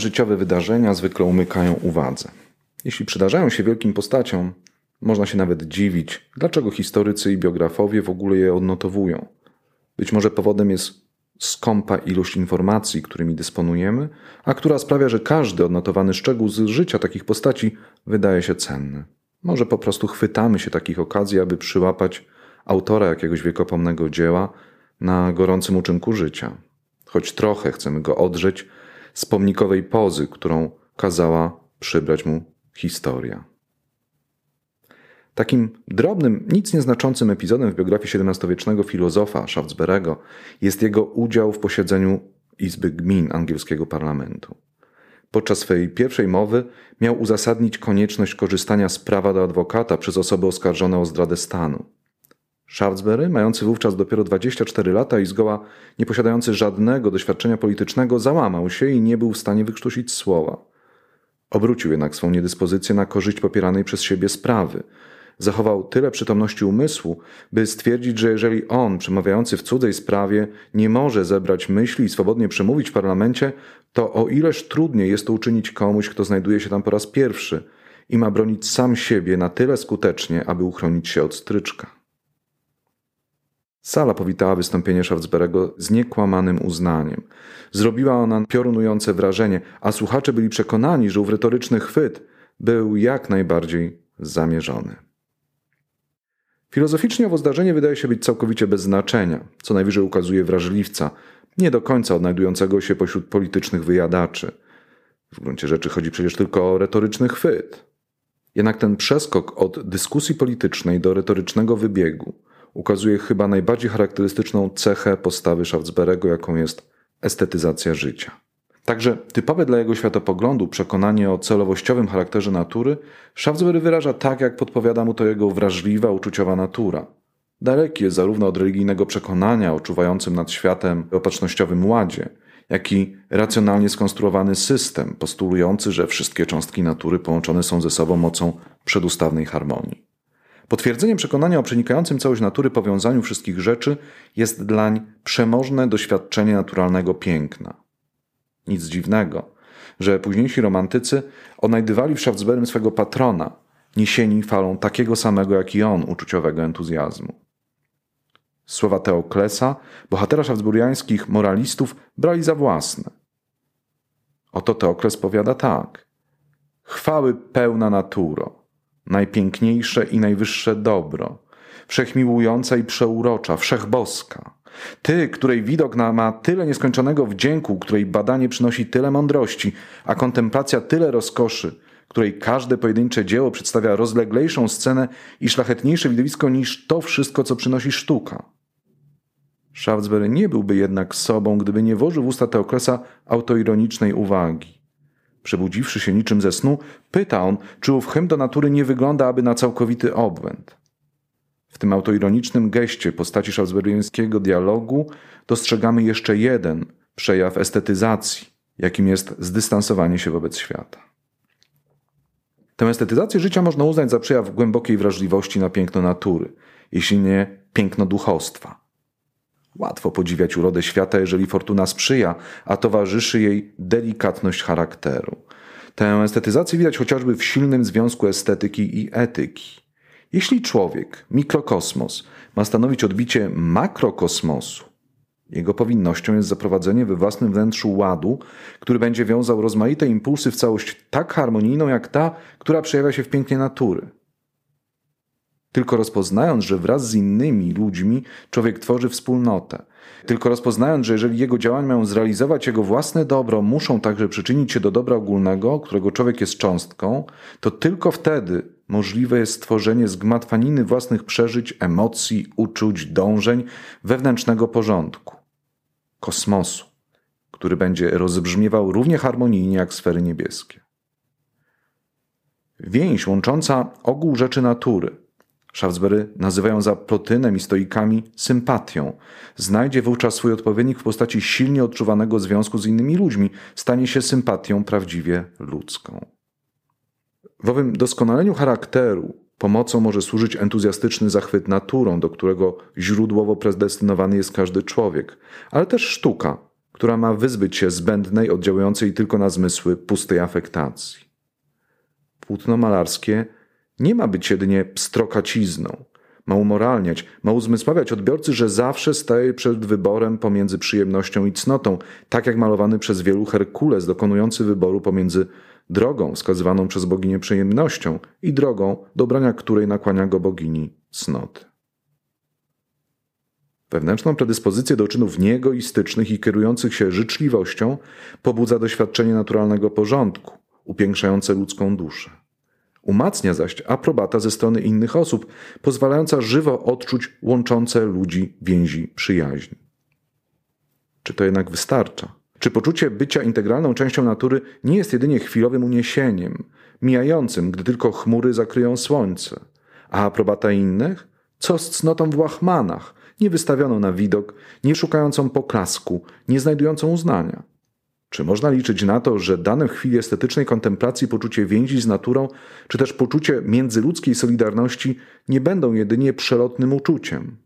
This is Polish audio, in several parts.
Życiowe wydarzenia zwykle umykają uwadze. Jeśli przydarzają się wielkim postaciom, można się nawet dziwić, dlaczego historycy i biografowie w ogóle je odnotowują. Być może powodem jest skąpa ilość informacji, którymi dysponujemy, a która sprawia, że każdy odnotowany szczegół z życia takich postaci wydaje się cenny. Może po prostu chwytamy się takich okazji, aby przyłapać autora jakiegoś wiekopomnego dzieła na gorącym uczynku życia. Choć trochę chcemy go odrzeć z pomnikowej pozy, którą kazała przybrać mu historia. Takim drobnym, nic nieznaczącym epizodem w biografii XVII-wiecznego filozofa Schaftsberego jest jego udział w posiedzeniu Izby Gmin angielskiego parlamentu. Podczas swojej pierwszej mowy miał uzasadnić konieczność korzystania z prawa do adwokata przez osoby oskarżone o zdradę stanu. Shaftesbury, mający wówczas dopiero 24 lata i zgoła nie posiadający żadnego doświadczenia politycznego, załamał się i nie był w stanie wykrztusić słowa. Obrócił jednak swą niedyspozycję na korzyść popieranej przez siebie sprawy. Zachował tyle przytomności umysłu, by stwierdzić, że jeżeli on, przemawiający w cudzej sprawie, nie może zebrać myśli i swobodnie przemówić w parlamencie, to o ileż trudniej jest to uczynić komuś, kto znajduje się tam po raz pierwszy i ma bronić sam siebie na tyle skutecznie, aby uchronić się od stryczka. Sala powitała wystąpienie Schaftsberego z niekłamanym uznaniem. Zrobiła ona piorunujące wrażenie, a słuchacze byli przekonani, że ów retoryczny chwyt był jak najbardziej zamierzony. Filozoficznie owo zdarzenie wydaje się być całkowicie bez znaczenia, co najwyżej ukazuje wrażliwca, nie do końca odnajdującego się pośród politycznych wyjadaczy. W gruncie rzeczy chodzi przecież tylko o retoryczny chwyt. Jednak ten przeskok od dyskusji politycznej do retorycznego wybiegu ukazuje chyba najbardziej charakterystyczną cechę postawy Schaftsberego, jaką jest estetyzacja życia. Także typowe dla jego światopoglądu przekonanie o celowościowym charakterze natury Schaftsberry wyraża tak, jak podpowiada mu to jego wrażliwa, uczuciowa natura. Daleki jest zarówno od religijnego przekonania o czuwającym nad światem opatrznościowym ładzie, jak i racjonalnie skonstruowany system postulujący, że wszystkie cząstki natury połączone są ze sobą mocą przedustawnej harmonii. Potwierdzeniem przekonania o przenikającym całość natury powiązaniu wszystkich rzeczy jest dlań przemożne doświadczenie naturalnego piękna. Nic dziwnego, że późniejsi romantycy odnajdywali w Schaftsberym swego patrona, niesieni falą takiego samego jak i on uczuciowego entuzjazmu. Słowa Teoklesa, bohatera szaftsburiańskich moralistów, brali za własne. Oto Teokles powiada tak. Chwały pełna naturo, najpiękniejsze i najwyższe dobro, wszechmiłująca i przeurocza, wszechboska. Ty, której widok ma tyle nieskończonego wdzięku, której badanie przynosi tyle mądrości, a kontemplacja tyle rozkoszy, której każde pojedyncze dzieło przedstawia rozleglejszą scenę i szlachetniejsze widowisko niż to wszystko, co przynosi sztuka. Shaftesbury nie byłby jednak sobą, gdyby nie włożył w usta Teoklesa autoironicznej uwagi. Przebudziwszy się niczym ze snu, pyta on, czy ów hymn do natury nie wygląda aby na całkowity obłęd. W tym autoironicznym geście postaci szaftsburyjskiego dialogu dostrzegamy jeszcze jeden przejaw estetyzacji, jakim jest zdystansowanie się wobec świata. Tę estetyzację życia można uznać za przejaw głębokiej wrażliwości na piękno natury, jeśli nie piękno duchostwa. Łatwo podziwiać urodę świata, jeżeli fortuna sprzyja, a towarzyszy jej delikatność charakteru. Tę estetyzację widać chociażby w silnym związku estetyki i etyki. Jeśli człowiek, mikrokosmos, ma stanowić odbicie makrokosmosu, jego powinnością jest zaprowadzenie we własnym wnętrzu ładu, który będzie wiązał rozmaite impulsy w całość tak harmonijną jak ta, która przejawia się w pięknie natury. Tylko rozpoznając, że wraz z innymi ludźmi człowiek tworzy wspólnotę, tylko rozpoznając, że jeżeli jego działania mają zrealizować jego własne dobro, muszą także przyczynić się do dobra ogólnego, którego człowiek jest cząstką, to tylko wtedy możliwe jest stworzenie zgmatwaniny własnych przeżyć, emocji, uczuć, dążeń, wewnętrznego porządku kosmosu, który będzie rozbrzmiewał równie harmonijnie jak sfery niebieskie. Więź łącząca ogół rzeczy natury, Shaftesbury nazywają za plotynem i stoikami sympatią. Znajdzie wówczas swój odpowiednik w postaci silnie odczuwanego związku z innymi ludźmi, stanie się sympatią prawdziwie ludzką. W owym doskonaleniu charakteru Pomocą może służyć entuzjastyczny zachwyt naturą, do którego źródłowo predestynowany jest każdy człowiek, ale też sztuka, która ma wyzbyć się zbędnej, oddziałującej tylko na zmysły pustej afektacji. Płótno malarskie nie ma być jedynie pstrokacizną, ma umoralniać, ma uzmysławiać odbiorcy, że zawsze staje przed wyborem pomiędzy przyjemnością i cnotą, tak jak malowany przez wielu Herkules dokonujący wyboru pomiędzy drogą wskazywaną przez boginię przyjemnością i drogą, do brania której nakłania go bogini cnoty. Wewnętrzną predyspozycję do czynów nieegoistycznych i kierujących się życzliwością pobudza doświadczenie naturalnego porządku, upiększające ludzką duszę. Umacnia zaś aprobata ze strony innych osób, pozwalająca żywo odczuć łączące ludzi więzi przyjaźni. Czy to jednak wystarcza? Czy poczucie bycia integralną częścią natury nie jest jedynie chwilowym uniesieniem, mijającym, gdy tylko chmury zakryją słońce? A aprobata innych? Co z cnotą w łachmanach, nie wystawioną na widok, nie szukającą poklasku, nie znajdującą uznania? Czy można liczyć na to, że dane w chwili estetycznej kontemplacji poczucie więzi z naturą, czy też poczucie międzyludzkiej solidarności nie będą jedynie przelotnym uczuciem?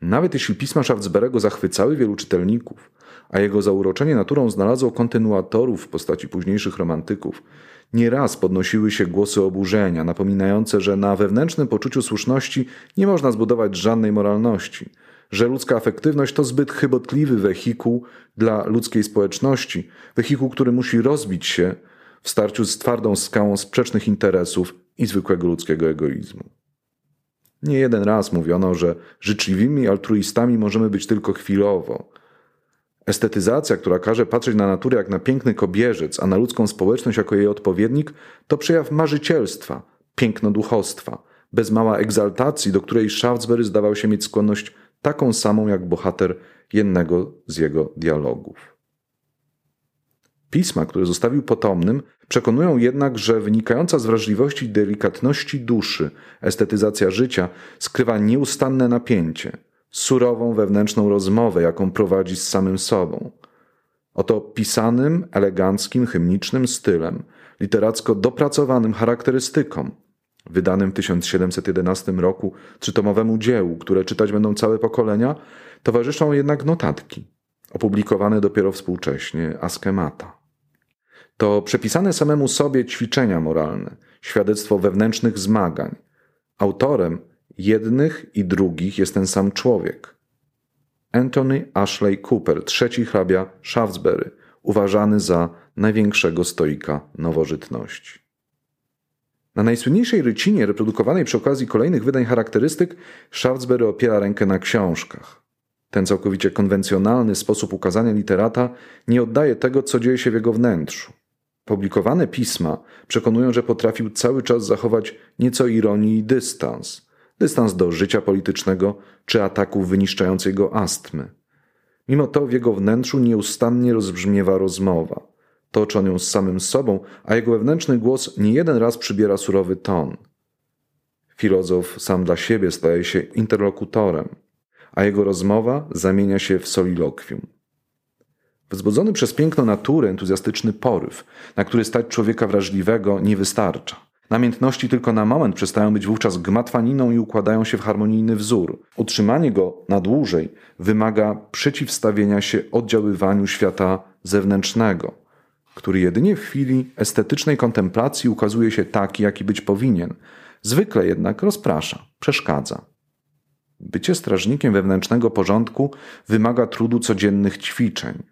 Nawet jeśli pisma Schaftsberego zachwycały wielu czytelników, a jego zauroczenie naturą znalazło kontynuatorów w postaci późniejszych romantyków, nieraz podnosiły się głosy oburzenia, napominające, że na wewnętrznym poczuciu słuszności nie można zbudować żadnej moralności – że ludzka afektywność to zbyt chybotliwy wehikuł dla ludzkiej społeczności, wehikuł, który musi rozbić się w starciu z twardą skałą sprzecznych interesów i zwykłego ludzkiego egoizmu. Nie jeden raz mówiono, że życzliwymi altruistami możemy być tylko chwilowo. Estetyzacja, która każe patrzeć na naturę jak na piękny kobierzec, a na ludzką społeczność jako jej odpowiednik, to przejaw marzycielstwa, pięknoduchostwa, bez mała egzaltacji, do której Shaftesbury zdawał się mieć skłonność taką samą jak bohater jednego z jego dialogów. Pisma, które zostawił potomnym, przekonują jednak, że wynikająca z wrażliwości i delikatności duszy estetyzacja życia skrywa nieustanne napięcie, surową wewnętrzną rozmowę, jaką prowadzi z samym sobą. Oto pisanym, eleganckim, hymnicznym stylem, literacko dopracowanym charakterystyką, wydanym w 1711 roku trzytomowemu dziełu, które czytać będą całe pokolenia, towarzyszą jednak notatki, opublikowane dopiero współcześnie, askemata. To przepisane samemu sobie ćwiczenia moralne, świadectwo wewnętrznych zmagań. Autorem jednych i drugich jest ten sam człowiek. Anthony Ashley Cooper, trzeci hrabia Shaftesbury, uważany za największego stoika nowożytności. Na najsłynniejszej rycinie, reprodukowanej przy okazji kolejnych wydań charakterystyk, Shaftesbury opiera rękę na książkach. Ten całkowicie konwencjonalny sposób ukazania literata nie oddaje tego, co dzieje się w jego wnętrzu. Publikowane pisma przekonują, że potrafił cały czas zachować nieco ironii i dystans. Dystans do życia politycznego czy ataków wyniszczającej go astmy. Mimo to w jego wnętrzu nieustannie rozbrzmiewa rozmowa toczy on ją z samym sobą, a jego wewnętrzny głos nie jeden raz przybiera surowy ton. Filozof sam dla siebie staje się interlokutorem, a jego rozmowa zamienia się w solilokwium. Wzbudzony przez piękno natury entuzjastyczny poryw, na który stać człowieka wrażliwego, nie wystarcza. Namiętności tylko na moment przestają być wówczas gmatwaniną i układają się w harmonijny wzór. Utrzymanie go na dłużej wymaga przeciwstawienia się oddziaływaniu świata zewnętrznego, który jedynie w chwili estetycznej kontemplacji ukazuje się taki, jaki być powinien, zwykle jednak rozprasza, przeszkadza. Bycie strażnikiem wewnętrznego porządku wymaga trudu codziennych ćwiczeń.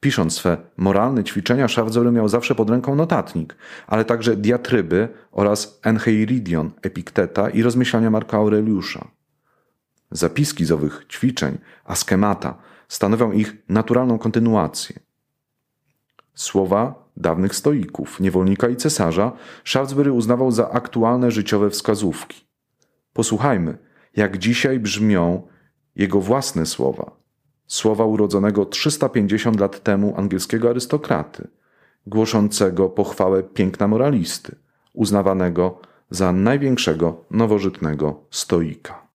Pisząc swe moralne ćwiczenia, Szafzory miał zawsze pod ręką notatnik, ale także diatryby oraz Encheiridion Epikteta i rozmyślania Marka Aureliusza. Zapiski z owych ćwiczeń, askemata, stanowią ich naturalną kontynuację. Słowa dawnych stoików, niewolnika i cesarza, Shaftesbury uznawał za aktualne życiowe wskazówki. Posłuchajmy, jak dzisiaj brzmią jego własne słowa. Słowa urodzonego 350 lat temu angielskiego arystokraty, głoszącego pochwałę piękna moralisty, uznawanego za największego nowożytnego stoika.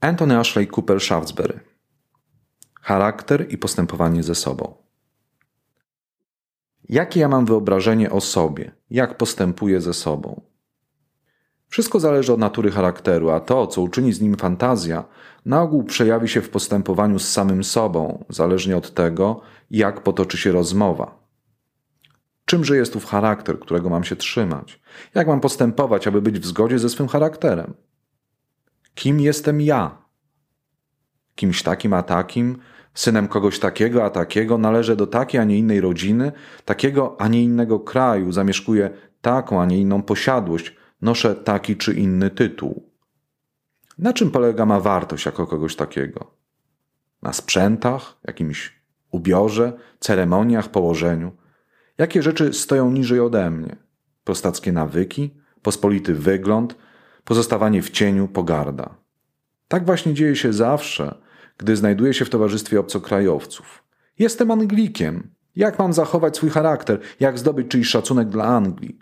Anthony Ashley Cooper Shaftesbury Charakter i postępowanie ze sobą. Jakie ja mam wyobrażenie o sobie? Jak postępuję ze sobą? Wszystko zależy od natury charakteru, a to, co uczyni z nim fantazja, na ogół przejawi się w postępowaniu z samym sobą, zależnie od tego, jak potoczy się rozmowa. Czymże jest ów charakter, którego mam się trzymać? Jak mam postępować, aby być w zgodzie ze swym charakterem? Kim jestem ja? Kimś takim a takim, synem kogoś takiego a takiego, należę do takiej a nie innej rodziny, takiego a nie innego kraju, zamieszkuję taką a nie inną posiadłość, noszę taki czy inny tytuł. Na czym polega ma wartość jako kogoś takiego? Na sprzętach, jakimś ubiorze, ceremoniach, położeniu? Jakie rzeczy stoją niżej ode mnie? Prostackie nawyki, pospolity wygląd, pozostawanie w cieniu, pogarda. Tak właśnie dzieje się zawsze, gdy znajduję się w towarzystwie obcokrajowców. Jestem Anglikiem. Jak mam zachować swój charakter? Jak zdobyć czyjś szacunek dla Anglii?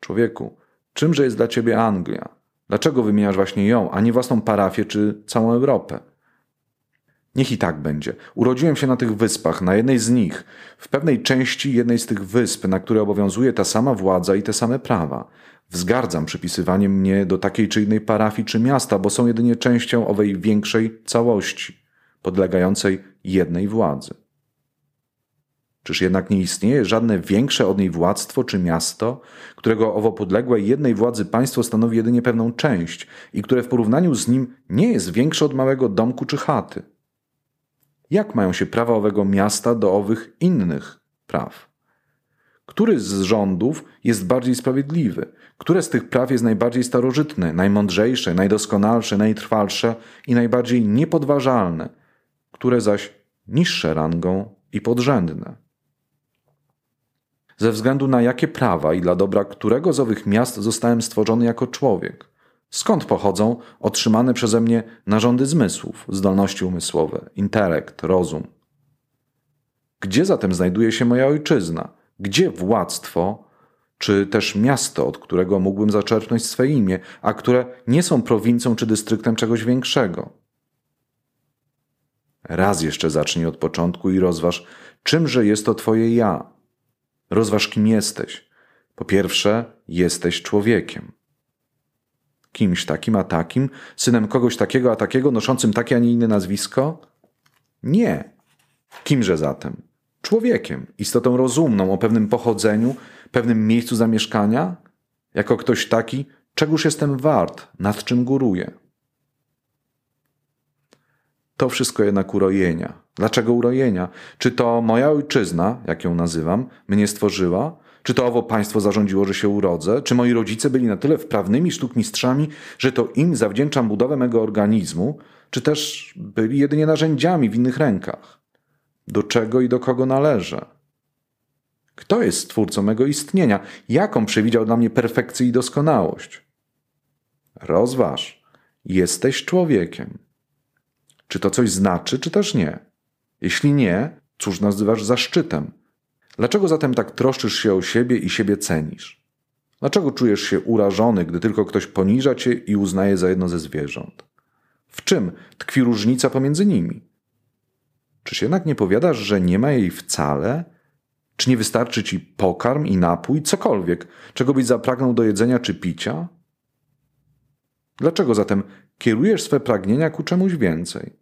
Człowieku, czymże jest dla ciebie Anglia? Dlaczego wymieniasz właśnie ją, a nie własną parafię czy całą Europę? Niech i tak będzie. Urodziłem się na tych wyspach, na jednej z nich, w pewnej części jednej z tych wysp, na które obowiązuje ta sama władza i te same prawa. Wzgardzam przypisywanie mnie do takiej czy innej parafii czy miasta, bo są jedynie częścią owej większej całości, podlegającej jednej władzy. Czyż jednak nie istnieje żadne większe od niej władztwo czy miasto, którego owo podległe jednej władzy państwo stanowi jedynie pewną część i które w porównaniu z nim nie jest większe od małego domku czy chaty? Jak mają się prawa owego miasta do owych innych praw? Który z rządów jest bardziej sprawiedliwy? Które z tych praw jest najbardziej starożytne, najmądrzejsze, najdoskonalsze, najtrwalsze i najbardziej niepodważalne? Które zaś niższe rangą i podrzędne? Ze względu na jakie prawa i dla dobra którego z owych miast zostałem stworzony jako człowiek? Skąd pochodzą otrzymane przeze mnie narządy zmysłów, zdolności umysłowe, intelekt, rozum? Gdzie zatem znajduje się moja ojczyzna? Gdzie władztwo, czy też miasto, od którego mógłbym zaczerpnąć swe imię, a które nie są prowincją czy dystryktem czegoś większego? Raz jeszcze zacznij od początku i rozważ, czymże jest to Twoje ja. Rozważ, kim jesteś. Po pierwsze, jesteś człowiekiem kimś takim a takim, synem kogoś takiego a takiego, noszącym takie, a nie inne nazwisko? Nie. Kimże zatem? Człowiekiem, istotą rozumną, o pewnym pochodzeniu, pewnym miejscu zamieszkania? Jako ktoś taki, czegóż jestem wart, nad czym góruję? To wszystko jednak urojenia. Dlaczego urojenia? Czy to moja ojczyzna, jak ją nazywam, mnie stworzyła? Czy to owo państwo zarządziło, że się urodzę? Czy moi rodzice byli na tyle wprawnymi sztukmistrzami, że to im zawdzięczam budowę mego organizmu? Czy też byli jedynie narzędziami w innych rękach? Do czego i do kogo należę? Kto jest stwórcą mego istnienia? Jaką przewidział dla mnie perfekcję i doskonałość? Rozważ. Jesteś człowiekiem. Czy to coś znaczy, czy też nie? Jeśli nie, cóż nazywasz zaszczytem? Dlaczego zatem tak troszczysz się o siebie i siebie cenisz? Dlaczego czujesz się urażony, gdy tylko ktoś poniża cię i uznaje za jedno ze zwierząt? W czym tkwi różnica pomiędzy nimi? Czyż jednak nie powiadasz, że nie ma jej wcale? Czy nie wystarczy ci pokarm i napój, cokolwiek, czego byś zapragnął do jedzenia czy picia? Dlaczego zatem kierujesz swe pragnienia ku czemuś więcej?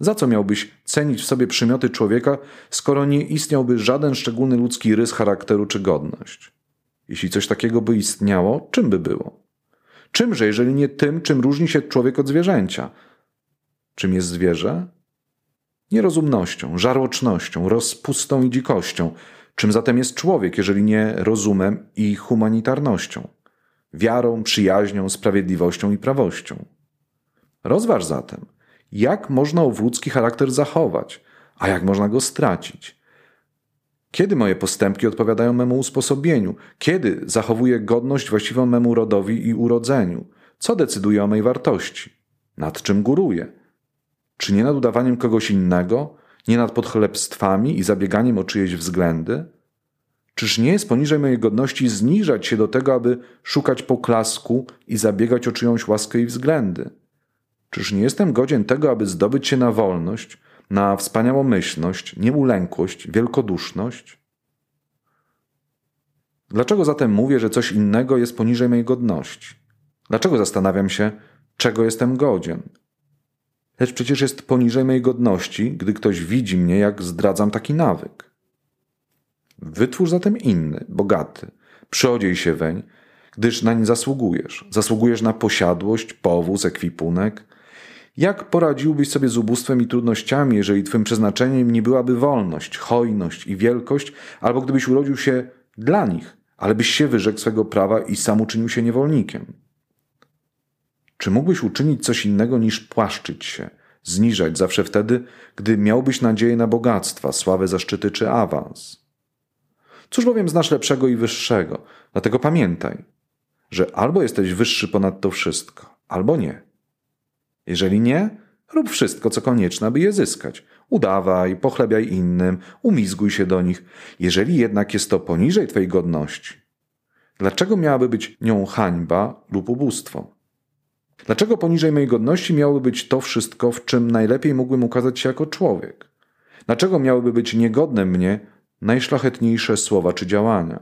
Za co miałbyś cenić w sobie przymioty człowieka, skoro nie istniałby żaden szczególny ludzki rys charakteru czy godność? Jeśli coś takiego by istniało, czym by było? Czymże, jeżeli nie tym, czym różni się człowiek od zwierzęcia? Czym jest zwierzę? Nierozumnością, żarłocznością, rozpustą i dzikością. Czym zatem jest człowiek, jeżeli nie rozumem i humanitarnością? Wiarą, przyjaźnią, sprawiedliwością i prawością. Rozważ zatem – jak można ów ludzki charakter zachować, a jak można go stracić? Kiedy moje postępki odpowiadają memu usposobieniu? Kiedy zachowuję godność właściwą memu rodowi i urodzeniu? Co decyduje o mej wartości? Nad czym góruję? Czy nie nad udawaniem kogoś innego? Nie nad podchlebstwami i zabieganiem o czyjeś względy? Czyż nie jest poniżej mojej godności zniżać się do tego, aby szukać poklasku i zabiegać o czyjąś łaskę i względy? Czyż nie jestem godzien tego, aby zdobyć się na wolność, na wspaniałą myślność, nieulękłość, wielkoduszność? Dlaczego zatem mówię, że coś innego jest poniżej mojej godności? Dlaczego zastanawiam się, czego jestem godzien? Lecz przecież jest poniżej mojej godności, gdy ktoś widzi mnie, jak zdradzam taki nawyk. Wytwórz zatem inny, bogaty, przyodziej się weń, gdyż nań zasługujesz. Zasługujesz na posiadłość, powóz, ekwipunek. Jak poradziłbyś sobie z ubóstwem i trudnościami, jeżeli twym przeznaczeniem nie byłaby wolność, hojność i wielkość, albo gdybyś urodził się dla nich, ale byś się wyrzekł swego prawa i sam uczynił się niewolnikiem? Czy mógłbyś uczynić coś innego niż płaszczyć się, zniżać zawsze wtedy, gdy miałbyś nadzieję na bogactwa, sławę, zaszczyty czy awans? Cóż bowiem znasz lepszego i wyższego, dlatego pamiętaj, że albo jesteś wyższy ponad to wszystko, albo nie. Jeżeli nie, rób wszystko, co konieczne, aby je zyskać. Udawaj, pochlebiaj innym, umizguj się do nich. Jeżeli jednak jest to poniżej Twojej godności, dlaczego miałaby być nią hańba lub ubóstwo? Dlaczego poniżej mojej godności miałoby być to wszystko, w czym najlepiej mógłbym ukazać się jako człowiek? Dlaczego miałyby być niegodne mnie najszlachetniejsze słowa czy działania?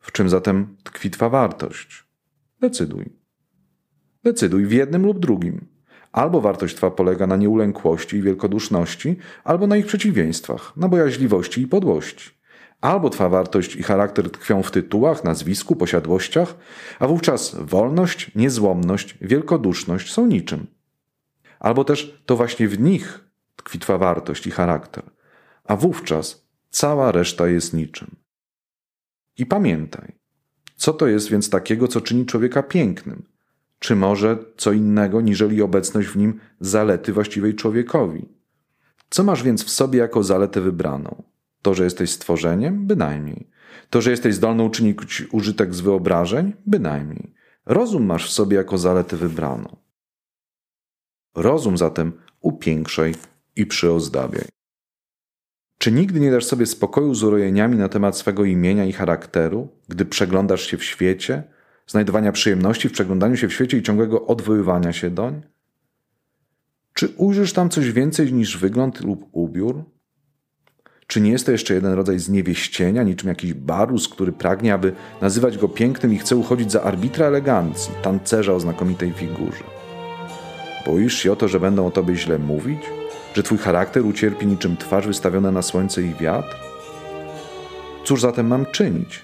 W czym zatem tkwi Twa wartość? Decyduj. Decyduj w jednym lub drugim. Albo wartość Twa polega na nieulękłości i wielkoduszności, albo na ich przeciwieństwach, na bojaźliwości i podłości. Albo Twa wartość i charakter tkwią w tytułach, nazwisku, posiadłościach, a wówczas wolność, niezłomność, wielkoduszność są niczym. Albo też to właśnie w nich tkwi Twa wartość i charakter, a wówczas cała reszta jest niczym. I pamiętaj, co to jest więc takiego, co czyni człowieka pięknym? Czy może co innego, niżeli obecność w nim zalety właściwej człowiekowi? Co masz więc w sobie jako zaletę wybraną? To, że jesteś stworzeniem? Bynajmniej. To, że jesteś zdolny uczynić użytek z wyobrażeń? Bynajmniej. Rozum masz w sobie jako zaletę wybraną. Rozum zatem upiększaj i przyozdabiaj. Czy nigdy nie dasz sobie spokoju z urojeniami na temat swego imienia i charakteru, gdy przeglądasz się w świecie, znajdowania przyjemności w przeglądaniu się w świecie i ciągłego odwoływania się doń? Czy ujrzysz tam coś więcej niż wygląd lub ubiór? Czy nie jest to jeszcze jeden rodzaj zniewieścienia, niczym jakiś barus, który pragnie, aby nazywać go pięknym i chce uchodzić za arbitra elegancji, tancerza o znakomitej figurze? Boisz się o to, że będą o tobie źle mówić? Że twój charakter ucierpi niczym twarz wystawiona na słońce i wiatr? Cóż zatem mam czynić?